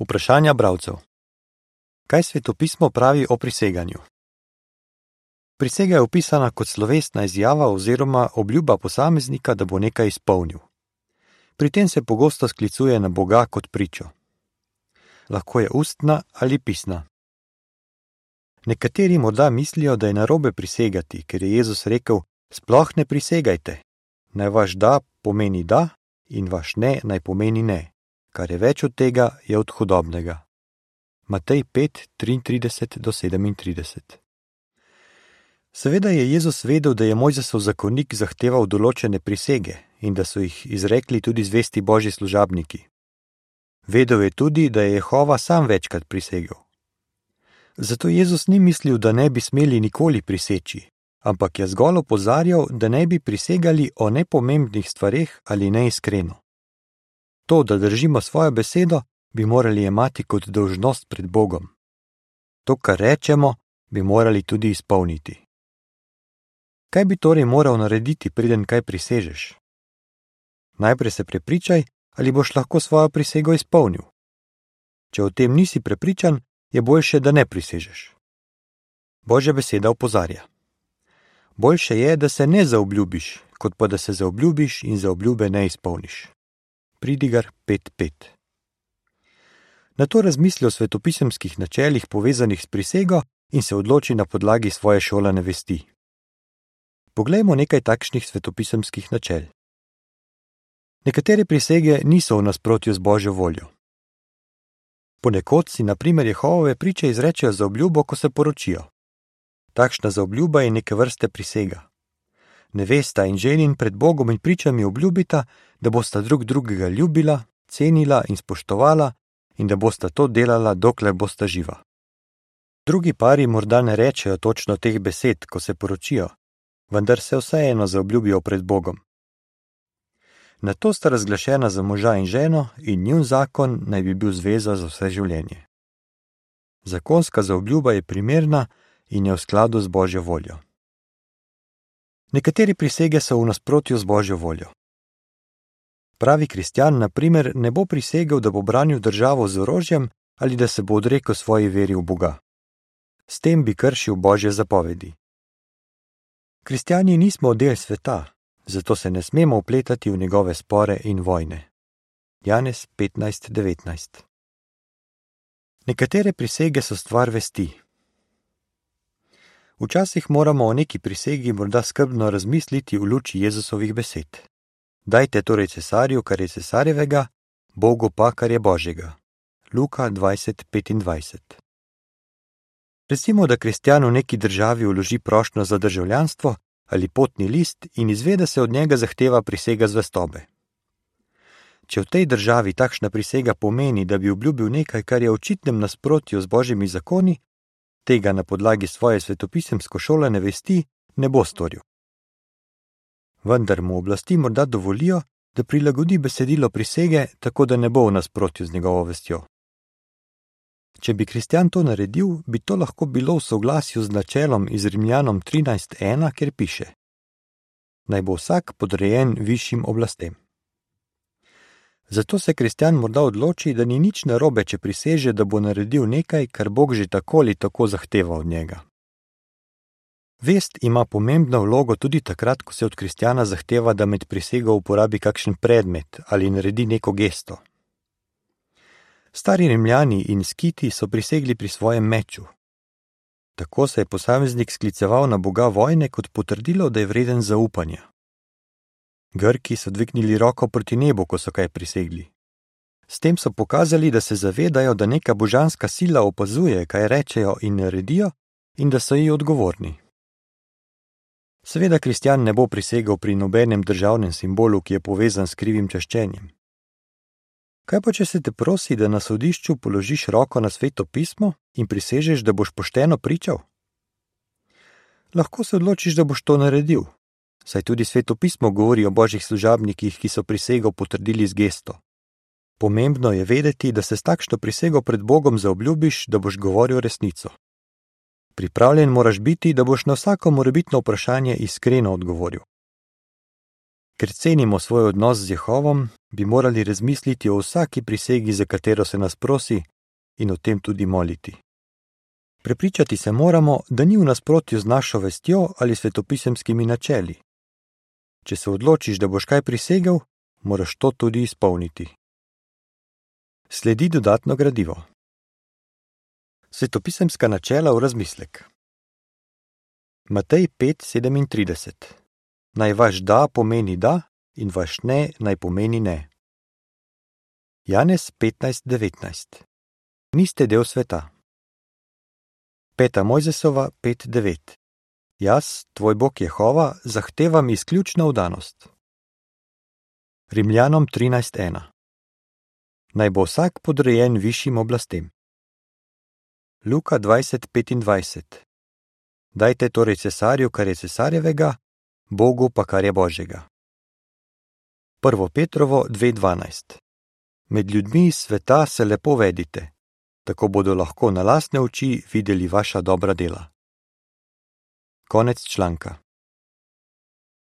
Vprašanja bralcev. Kaj svetopismo pravi o priseganju? Prisega je opisana kot slovesna izjava oziroma obljuba posameznika, da bo nekaj izpolnil. Pri tem se pogosto sklicuje na Boga kot pričo. Lahko je ustna ali pisna. Nekateri morda mislijo, da je narobe prisegati, ker je Jezus rekel: Sploh ne prisegajte. Naj vaš da pomeni da in vaš ne naj pomeni ne kar je več od tega, je od hudobnega. Matej 5, 33 do 37. Seveda je Jezus vedel, da je Mojzesov zakonik zahteval določene prisege in da so jih izrekli tudi zvesti božji služabniki. Vedel je tudi, da je Jehova sam večkrat prisegel. Zato Jezus ni mislil, da ne bi smeli nikoli priseči, ampak je zgolj opozarjal, da ne bi prisegali o nepomembnih stvareh ali neiskreno. To, da držimo svojo besedo, bi morali imati kot dolžnost pred Bogom. To, kar rečemo, bi morali tudi izpolniti. Kaj bi torej moral narediti, preden kaj prisežeš? Najprej se prepričaj, ali boš lahko svojo prisego izpolnil. Če o tem nisi prepričan, je boljše, da ne prisežeš. Božja beseda opozarja. Boljše je, da se ne zaobljubiš, kot pa da se zaobljubiš in za obljube ne izpolniš. Pridigar 5.5. Na to razmisli o svetopisemskih načelih povezanih s prisego in se odloči na podlagi svoje šolane vesti. Poglejmo nekaj takšnih svetopisemskih načel. Nekatere prisege niso v nasprotju z božjo voljo. Ponekod si, na primer, Jehovove priče izrečejo za obljubo, ko se poročijo. Takšna zaobljuba je neke vrste prisega nevesta in ženin pred Bogom in pričami obljubita, da bosta drug drugega ljubila, cenila in spoštovala in da bosta to delala, dokler bosta živa. Drugi pari morda ne rečejo točno teh besed, ko se poročijo, vendar se vseeno zaobljubijo pred Bogom. Na to sta razglašena za moža in ženo, in njun zakon naj bi bil zveza za vse življenje. Zakonska zaobljuba je primerna in je v skladu z božjo voljo. Nekateri prisege so v nasprotju z božjo voljo. Pravi kristjan, na primer, ne bo prisegel, da bo branil državo z orožjem ali da se bo odrekel svoji veri v Boga. S tem bi kršil božje zapovedi. Kristjani nismo del sveta, zato se ne smemo upletati v njegove spore in vojne. Janez 15:19 Nekatere prisege so stvar vesti, Včasih moramo o neki prisegi morda skrbno razmisliti v luči Jezusovih besed. Dajte torej cesarju, kar je cesarjevega, Bogu pa, kar je božjega. Luka 20:25. Recimo, da kristjan v neki državi vloži prošnjo za državljanstvo ali potni list in izve, da se od njega zahteva prisega zvestobe. Če v tej državi takšna prisega pomeni, da bi obljubil nekaj, kar je v očitnem nasprotju z božjimi zakoni, tega na podlagi svoje svetopisemsko šolane vesti ne bo storil. Vendar mu oblasti morda dovolijo, da prilagodi besedilo prisege, tako da ne bo v nasprotju z njegovo vestjo. Če bi kristjan to naredil, bi to lahko bilo v soglasju z načelom iz Rimljanom 13.1, kjer piše: Naj bo vsak podrejen višjim oblastem. Zato se kristjan morda odloči, da ni nič narobe, če priseže, da bo naredil nekaj, kar Bog že tako ali tako zahteva od njega. Vest ima pomembno vlogo tudi takrat, ko se od kristjana zahteva, da med prisego uporabi kakšen predmet ali naredi neko gesto. Stari rimljani in skiti so prisegli pri svojem meču. Tako se je posameznik skliceval na Boga vojne kot potrdilo, da je vreden zaupanja. Grki so dvignili roko proti nebu, ko so kaj prisegli. S tem so pokazali, da se zavedajo, da neka božanska sila opazuje, kaj rečejo in naredijo, in da so ji odgovorni. Seveda, kristjan ne bo prisegel pri nobenem državnem simbolu, ki je povezan s krivim čaščenjem. Kaj pa, če se te prosi, da na sodišču položiš roko na sveto pismo in prisežeš, da boš pošteno pričal? Lahko se odločiš, da boš to naredil, saj tudi svetopismo govori o božjih služabnikih, ki so prisego potrdili z gesto. Pomembno je vedeti, da se s takšno prisego pred Bogom zaobljubiš, da boš govoril resnico. Pripravljen moraš biti, da boš na vsako morebitno vprašanje iskreno odgovoril. Ker cenimo svoj odnos z Jehovom, bi morali razmisliti o vsaki prisegi, za katero se nas prosi, in o tem tudi moliti. Prepričati se moramo, da ni v nasprotju z našo vestjo ali svetopisemskimi načeli. Če se odločiš, da boš kaj prisegel, moraš to tudi izpolniti. Sledi dodatno gradivo. Svetopisemska načela v razmislek. Matej 5:37 Naj vaš da pomeni da in vaš ne naj pomeni ne. Janez 15:19 Niste del sveta. Peta Mojzesova 5:9 Jaz, tvoj Bog Jehova, zahtevam izključno vdanost. Rimljanom 13:1 Naj bo vsak podrejen višjim oblastem. Luka 20:25 Dajte torej cesarju, kar je cesarjevega, Bogu pa kar je božjega. 1. Petrovo 2:12 Med ljudmi iz sveta se lepo vedite, tako bodo lahko na lastne oči videli vaša dobra dela. Konec članka.